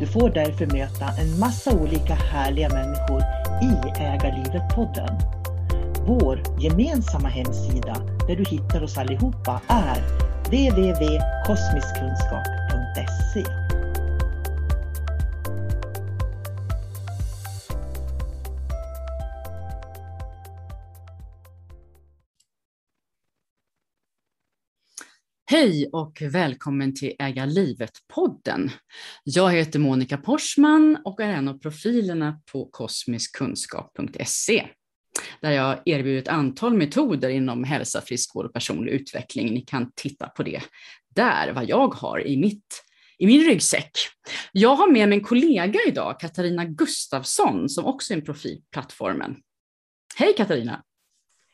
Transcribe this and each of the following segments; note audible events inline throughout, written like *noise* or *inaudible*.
Du får därför möta en massa olika härliga människor i Ägarlivet podden. Vår gemensamma hemsida där du hittar oss allihopa är www.kosmiskkunskap.se Hej och välkommen till Äga livet-podden. Jag heter Monica Porsman och är en av profilerna på kosmiskkunskap.se där jag erbjuder ett antal metoder inom hälsa, friskvård och personlig utveckling. Ni kan titta på det där, vad jag har i, mitt, i min ryggsäck. Jag har med mig en kollega idag, Katarina Gustafsson, som också är en profil på plattformen. Hej Katarina!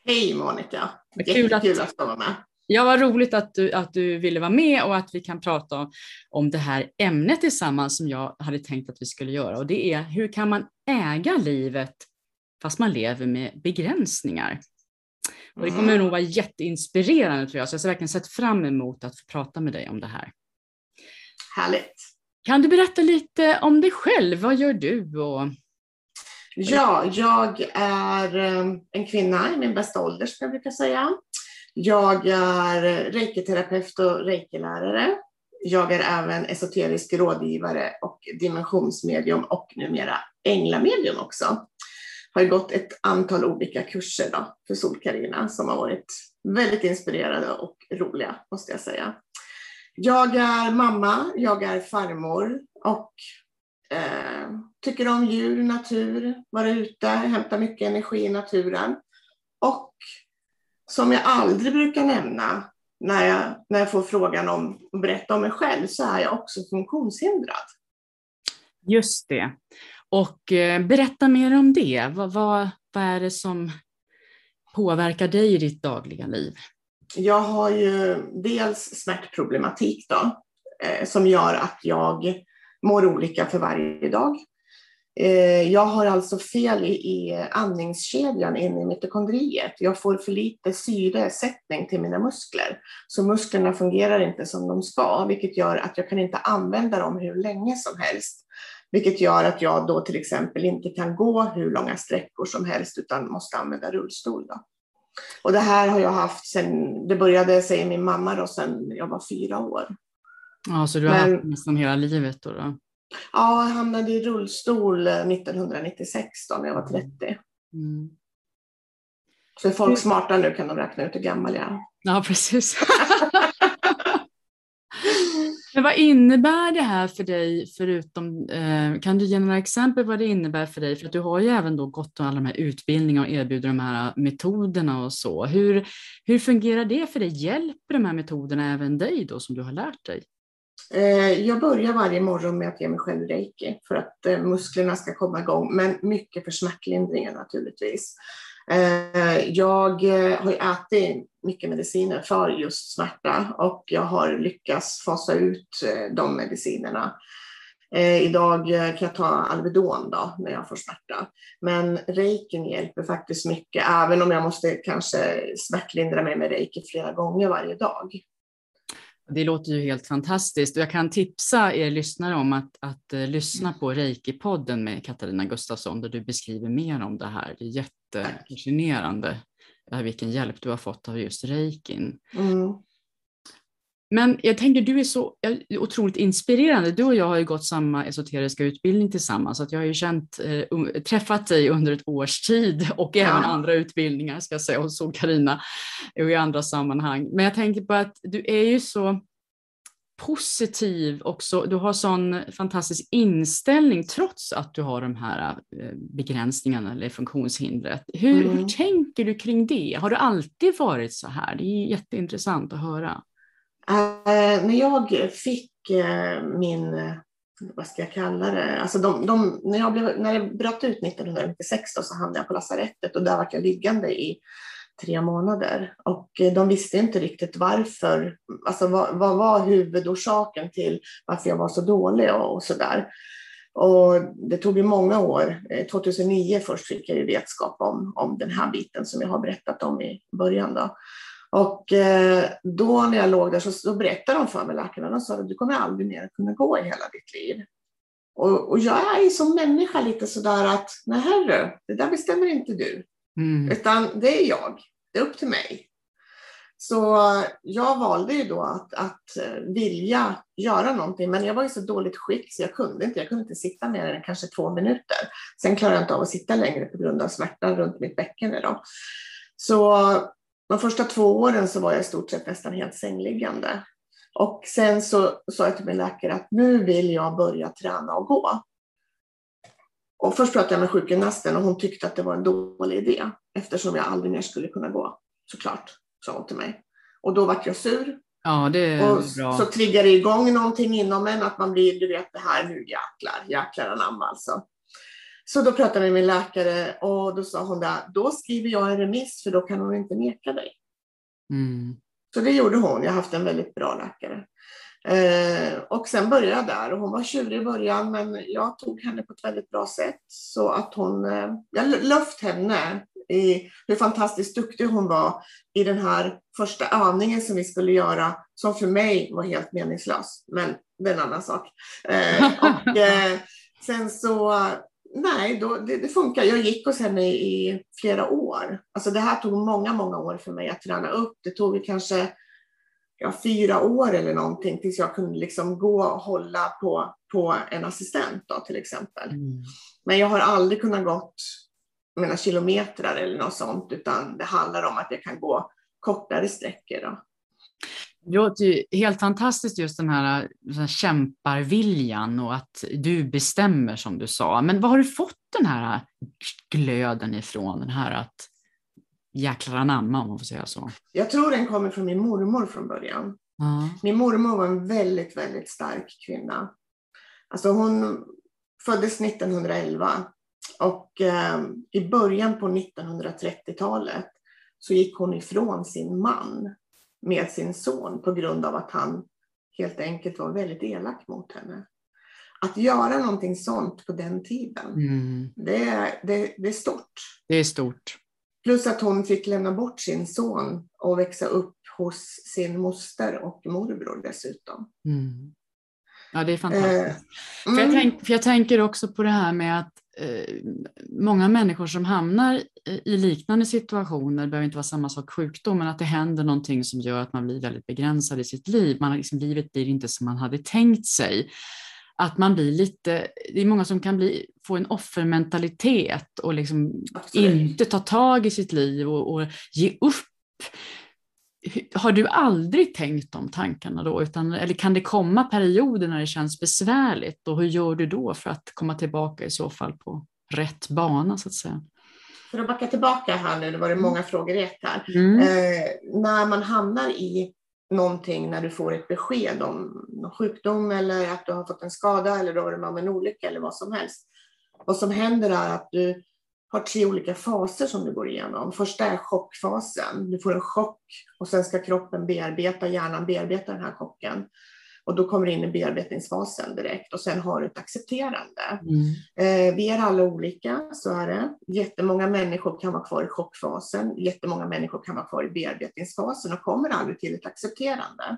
Hej Monica! Kul att, att vara med. Ja, vad roligt att du, att du ville vara med och att vi kan prata om, om det här ämnet tillsammans som jag hade tänkt att vi skulle göra. Och det är hur kan man äga livet fast man lever med begränsningar? Och det kommer nog vara jätteinspirerande tror jag, så jag har verkligen sett fram emot att få prata med dig om det här. Härligt. Kan du berätta lite om dig själv? Vad gör du? Och... Ja, jag är eh, en kvinna i min bästa ålder, ska jag brukar säga. Jag är reikiterapeut och reikilärare. Jag är även esoterisk rådgivare och dimensionsmedium och numera änglamedium också. Har gått ett antal olika kurser då för Solkarina som har varit väldigt inspirerande och roliga måste jag säga. Jag är mamma, jag är farmor och eh, tycker om djur, natur, vara ute, hämta mycket energi i naturen. Och som jag aldrig brukar nämna när jag, när jag får frågan om att berätta om mig själv så är jag också funktionshindrad. Just det. Och eh, berätta mer om det. Vad, vad, vad är det som påverkar dig i ditt dagliga liv? Jag har ju dels smärtproblematik då, eh, som gör att jag mår olika för varje dag. Eh, jag har alltså fel i andningskedjan inne i mitokondriet. Jag får för lite syresättning till mina muskler. Så musklerna fungerar inte som de ska, vilket gör att jag kan inte använda dem hur länge som helst. Vilket gör att jag då till exempel inte kan gå hur långa sträckor som helst utan måste använda rullstol. Då. Och det här har jag haft sedan, det började säger min mamma då, sedan jag var fyra år. Ja, så du har Men, haft nästan hela livet då? då? Ja, jag hamnade i rullstol 1996 då, när jag var 30. Mm. Så är folk smarta nu kan de räkna ut hur gammal jag är. Ja, precis. Men vad innebär det här för dig, förutom, eh, kan du ge några exempel vad det innebär för dig? För att du har ju även då gått alla de här utbildningarna och erbjuder de här metoderna och så. Hur, hur fungerar det för dig? Hjälper de här metoderna även dig då som du har lärt dig? Eh, jag börjar varje morgon med att ge mig själv reiki för att eh, musklerna ska komma igång, men mycket för smärtlindringen naturligtvis. Eh, jag har ätit mycket mediciner för just smärta och jag har lyckats fasa ut de medicinerna. Idag kan jag ta Alvedon då, när jag får smärta. Men reikin hjälper faktiskt mycket, även om jag måste kanske smärtlindra mig med reiki flera gånger varje dag. Det låter ju helt fantastiskt och jag kan tipsa er lyssnare om att, att uh, lyssna på Reiki-podden med Katarina Gustafsson där du beskriver mer om det här. Det är jättefascinerande eh, vilken hjälp du har fått av just reikin. Mm. Men jag tänker, du är så otroligt inspirerande. Du och jag har ju gått samma esoteriska utbildning tillsammans, så att jag har ju känt, äh, träffat dig under ett års tid *laughs* och ja. även andra utbildningar ska jag säga, och så Karina och i andra sammanhang. Men jag tänker på att du är ju så positiv också. Du har sån fantastisk inställning trots att du har de här eh, begränsningarna eller funktionshindret. Hur, mm. hur tänker du kring det? Har du alltid varit så här? Det är jätteintressant att höra. Eh, när jag fick eh, min, eh, vad ska jag kalla det, alltså de, de, när, jag blev, när det bröt ut 1996 då, så hamnade jag på lasarettet och där var jag liggande i tre månader. Och de visste inte riktigt varför, alltså vad, vad var huvudorsaken till varför jag var så dålig och, och så där. Och det tog ju många år. 2009 först fick jag ju vetskap om, om den här biten som jag har berättat om i början. Då. Och eh, då när jag låg där så, så berättade de för mig, läkarna, de sa att du kommer aldrig mer kunna gå i hela ditt liv. Och, och jag är som människa lite sådär att, nej herre, det där bestämmer inte du. Mm. Utan det är jag, det är upp till mig. Så jag valde ju då att, att eh, vilja göra någonting, men jag var i så dåligt skick så jag kunde inte. Jag kunde inte sitta mer än kanske två minuter. Sen klarade jag inte av att sitta längre på grund av smärtan runt mitt bäcken. Då. Så de första två åren så var jag i stort sett nästan helt sängliggande. Och sen så sa jag till min läkare att nu vill jag börja träna och gå. Och först pratade jag med sjukgymnasten och hon tyckte att det var en dålig idé eftersom jag aldrig mer skulle kunna gå. Såklart, sa hon till mig. Och då vart jag sur. Ja, det är och bra. så triggar det igång någonting inom en, att man blir, du vet det här, nu jäklar, jäklar anamma alltså. Så då pratade jag med min läkare och då sa hon där, då skriver jag en remiss för då kan hon inte neka dig. Mm. Så det gjorde hon. Jag har haft en väldigt bra läkare. Eh, och sen började jag där och hon var tjurig i början men jag tog henne på ett väldigt bra sätt så att hon, eh, jag löft henne i hur fantastiskt duktig hon var i den här första övningen som vi skulle göra som för mig var helt meningslös. Men det är en annan sak. Eh, och, *laughs* eh, sen så nej, då, det, det, funkar. Jag gick hos henne i, flera år. Alltså det här tog många, många år för mig att träna upp. Det tog kanske ja, fyra år eller någonting tills jag kunde liksom gå och hålla på, på en assistent då, till exempel. Mm. Men jag har aldrig kunnat gått mina kilometrar eller något sånt, utan det handlar om att jag kan gå kortare sträckor. Då. Det låter helt fantastiskt just den här, den här kämparviljan och att du bestämmer som du sa. Men var har du fått den här glöden ifrån? Den här att jäklar anamma om man får säga så. Jag tror den kommer från min mormor från början. Mm. Min mormor var en väldigt, väldigt stark kvinna. Alltså hon föddes 1911 och eh, i början på 1930-talet så gick hon ifrån sin man med sin son på grund av att han helt enkelt var väldigt elak mot henne. Att göra någonting sånt på den tiden, mm. det, det, det är stort. Det är stort. Plus att hon fick lämna bort sin son och växa upp hos sin moster och morbror dessutom. Mm. Ja, det är fantastiskt. Eh, för, jag mm. tänk, för jag tänker också på det här med att eh, många människor som hamnar i liknande situationer, det behöver inte vara samma sak sjukdom, men att det händer någonting som gör att man blir väldigt begränsad i sitt liv. Man, liksom, livet blir inte som man hade tänkt sig. Att man blir lite, det är många som kan bli, få en offermentalitet och liksom inte ta tag i sitt liv och, och ge upp har du aldrig tänkt de tankarna då? Utan, eller kan det komma perioder när det känns besvärligt? Och hur gör du då för att komma tillbaka i så fall på rätt bana så att säga? För att backa tillbaka här nu, det var det många frågor i ett här. Mm. Eh, när man hamnar i någonting, när du får ett besked om någon sjukdom eller att du har fått en skada eller du har varit med om en olycka eller vad som helst. Vad som händer är att du har tre olika faser som du går igenom. Första är chockfasen. Du får en chock och sen ska kroppen bearbeta, hjärnan bearbeta den här chocken. Och då kommer du in i bearbetningsfasen direkt och sen har du ett accepterande. Mm. Eh, vi är alla olika, så är det. Jättemånga människor kan vara kvar i chockfasen, jättemånga människor kan vara kvar i bearbetningsfasen och kommer aldrig till ett accepterande.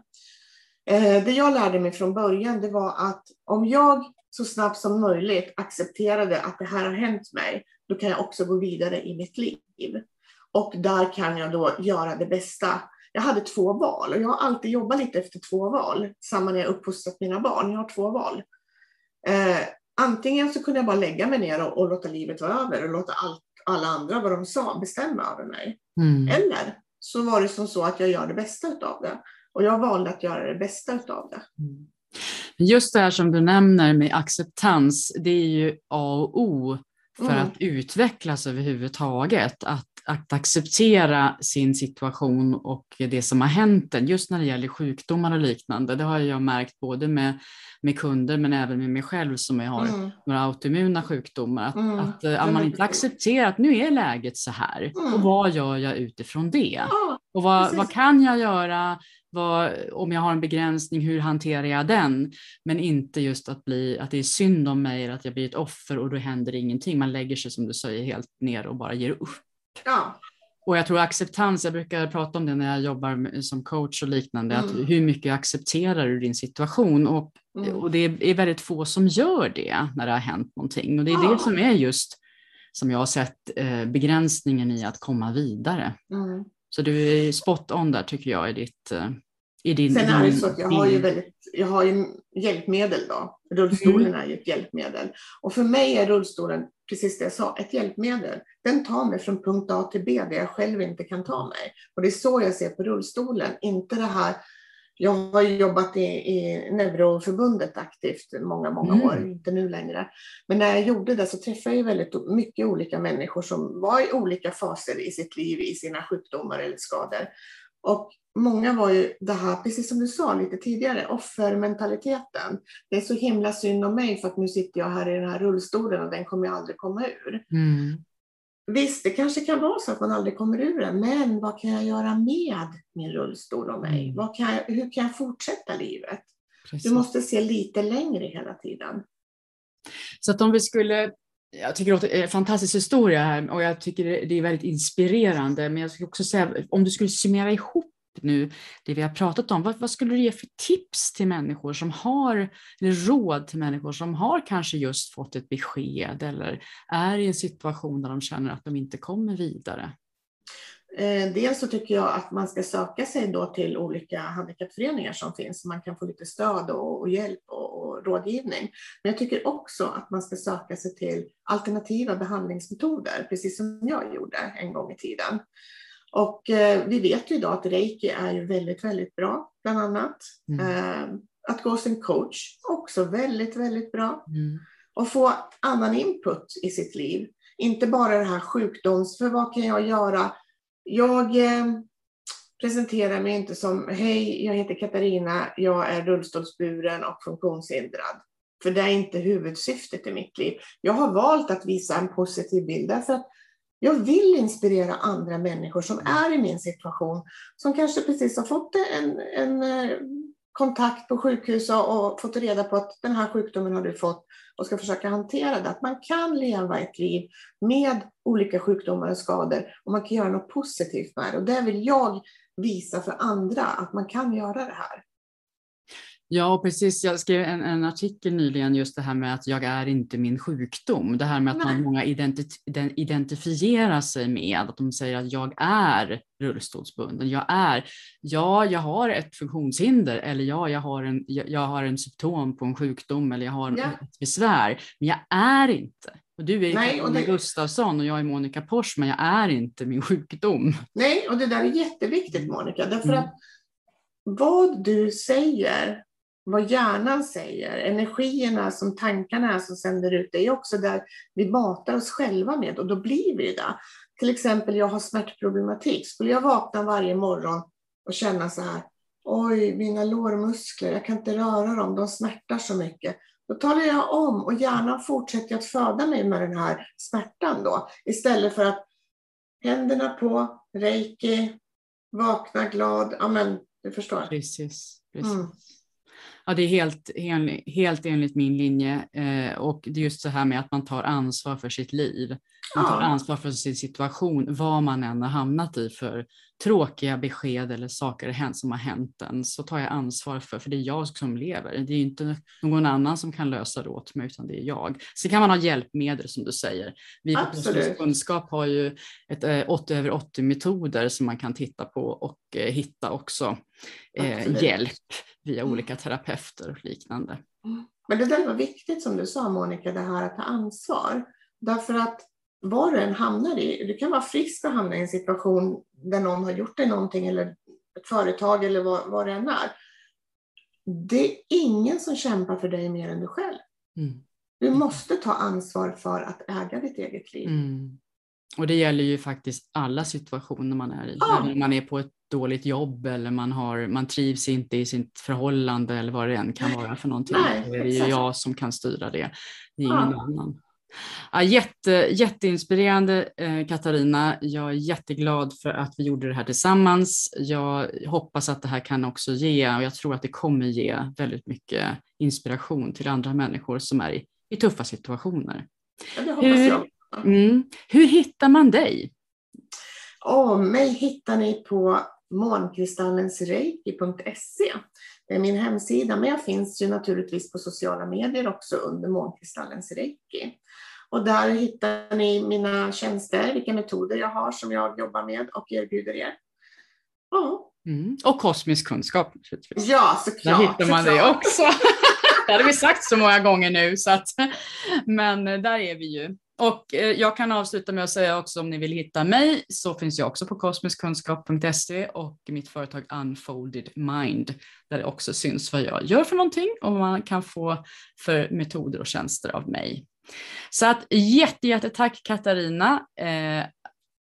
Eh, det jag lärde mig från början, det var att om jag så snabbt som möjligt accepterade att det här har hänt mig, då kan jag också gå vidare i mitt liv. Och där kan jag då göra det bästa. Jag hade två val och jag har alltid jobbat lite efter två val. Samma när jag uppfostrat mina barn. Jag har två val. Eh, antingen så kunde jag bara lägga mig ner och, och låta livet vara över och låta allt, alla andra, vad de sa, bestämma över mig. Mm. Eller så var det som så att jag gör det bästa av det. Och jag valde att göra det bästa av det. Mm. Just det här som du nämner med acceptans, det är ju A och O för Mm. att utvecklas överhuvudtaget. Att, att acceptera sin situation och det som har hänt en, just när det gäller sjukdomar och liknande. Det har jag märkt både med, med kunder men även med mig själv som jag har Mm. några autoimmuna sjukdomar. Att, Mm. att, eh, att man inte accepterar att nu är läget så här Mm. och vad gör jag utifrån det? Och vad, vad kan jag göra? Vad, om jag har en begränsning, hur hanterar jag den? Men inte just att, bli, att det är synd om mig eller att jag blir ett offer och då händer ingenting. Man lägger sig som du säger helt ner och bara ger upp. ja, Och jag tror acceptans, jag brukar prata om det när jag jobbar med, som coach och liknande, Mm. att hur mycket accepterar du din situation? Och, Mm. och det är väldigt få som gör det när det har hänt någonting. Och det är Ja. det som är just, som jag har sett, eh, begränsningen i att komma vidare. mm. Så du är spot on där tycker jag i ditt... eh, I din, Sen är det så att jag har ju väldigt, jag har ju hjälpmedel då. Rullstolen är ju ett hjälpmedel. Och för mig är rullstolen, precis det jag sa, ett hjälpmedel. Den tar mig från punkt A till B där jag själv inte kan ta mig. Och det är så jag ser på rullstolen, inte det här jag har jobbat i, i Neuroförbundet aktivt många, många Mm. år, inte nu längre. Men när jag gjorde det så träffade jag väldigt mycket olika människor som var i olika faser i sitt liv, i sina sjukdomar eller skador. Och många var ju det här, precis som du sa lite tidigare, offermentaliteten. Det är så himla synd om mig för att nu sitter jag här i den här rullstolen och den kommer jag aldrig komma ur. Mm. Visst, det kanske kan vara så att man aldrig kommer ur den, men vad kan jag göra med min rullstol och mig? Mm. Vad kan jag, hur kan jag fortsätta livet? Precis. Du måste se lite längre hela tiden. Så att om vi skulle, jag tycker det är en fantastisk historia här och jag tycker det är väldigt inspirerande, men jag skulle också säga om du skulle summera ihop nu det vi har pratat om, vad, vad skulle du ge för tips till människor som har, eller råd till människor som har kanske just fått ett besked eller är i en situation där de känner att de inte kommer vidare? Eh, dels så tycker jag att man ska söka sig då till olika handikappföreningar som finns, så man kan få lite stöd och, och hjälp och, och rådgivning. Men jag tycker också att man ska söka sig till alternativa behandlingsmetoder, precis som jag gjorde en gång i tiden. Och eh, vi vet ju idag att reiki är väldigt, väldigt bra, bland annat. Mm. Eh, att gå hos en coach, också väldigt, väldigt bra. Mm. Och få annan input i sitt liv. Inte bara det här sjukdoms, för vad kan jag göra? Jag eh, presenterar mig inte som, hej, jag heter Katarina, jag är rullstolsburen och funktionshindrad. För det är inte huvudsyftet i mitt liv. Jag har valt att visa en positiv bild därför att jag vill inspirera andra människor som är i min situation, som kanske precis har fått en, en eh, kontakt på sjukhus och, och fått reda på att den här sjukdomen har du fått och ska försöka hantera det. Att man kan leva ett liv med olika sjukdomar och skador och man kan göra något positivt med det. Och det vill jag visa för andra, att man kan göra det här. Ja, precis. Jag skrev en, en, artikel nyligen just det här med att jag är inte min sjukdom. Det här med att man, många identi identifierar sig med att de säger att jag är rullstolsbunden. Jag är, ja, jag har ett funktionshinder eller ja, jag har en, jag, jag har en symptom på en sjukdom eller jag har ja. ett besvär, men jag är inte. Och du är Nej, och det... Gustafsson och jag är Monica Pors, men jag är inte min sjukdom. Nej, och det där är jätteviktigt Monica, därför mm. att vad du säger vad hjärnan säger, energierna som tankarna är som sänder ut, det är också där vi matar oss själva med och då blir vi det. Till exempel, jag har smärtproblematik. Skulle jag vakna varje morgon och känna så här, oj, mina lårmuskler, jag kan inte röra dem, de smärtar så mycket. Då talar jag om och hjärnan fortsätter att föda mig med den här smärtan då, istället för att händerna på, reiki, vakna glad, ja men du förstår. Precis, precis. Mm. Ja, det är helt, helt enligt min linje eh, och det är just så här med att man tar ansvar för sitt liv. Man tar ansvar för sin situation, vad man än har hamnat i för tråkiga besked eller saker som har hänt en, så tar jag ansvar för, för det är jag som lever. Det är inte någon annan som kan lösa det åt mig, utan det är jag. Sen kan man ha hjälpmedel som du säger. Vi på Kosmos kunskap har ju ett 80 eh, över 80 metoder som man kan titta på och eh, hitta också eh, hjälp via mm. olika terapeuter och liknande. Men det där var viktigt som du sa Monica, det här att ta ansvar. Därför att vad du än hamnar i, du kan vara frisk och hamna i en situation där någon har gjort dig någonting eller ett företag eller vad, vad det än är. Det är ingen som kämpar för dig mer än du själv. Mm. Du måste ta ansvar för att äga ditt eget liv. Mm. Och det gäller ju faktiskt alla situationer man är i. Ja. Även om man är på ett dåligt jobb eller man, har, man trivs inte i sitt förhållande eller vad det än kan vara för någonting. Nej, det är ju jag som kan styra det. Det är ingen ja. annan. Ja, jätte, jätteinspirerande eh, Katarina. Jag är jätteglad för att vi gjorde det här tillsammans. Jag hoppas att det här kan också ge, och jag tror att det kommer ge väldigt mycket inspiration till andra människor som är i, i tuffa situationer. Ja, det hoppas hur. Mm, hur hittar man dig? Oh, mig hittar ni på månkristallensreiki.se. Det är min hemsida, men jag finns ju naturligtvis på sociala medier också under Månkristallens Reiki. Och där hittar ni mina tjänster, vilka metoder jag har som jag jobbar med och erbjuder er. Ja. Mm. Och kosmisk kunskap naturligtvis. Ja, såklart. Där hittar man såklart. *laughs* det också. det hade vi sagt så många gånger nu, så att, men där är vi ju. Och eh, jag kan avsluta med att säga också om ni vill hitta mig så finns jag också på kosmiskkunskap.se och mitt företag Unfolded Mind där det också syns vad jag gör för någonting och vad man kan få för metoder och tjänster av mig. Så att jätte, jätte tack Katarina eh,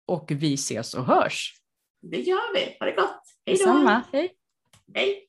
och vi ses och hörs. Det gör vi. Ha det gott. Hej då. Hej. Hej.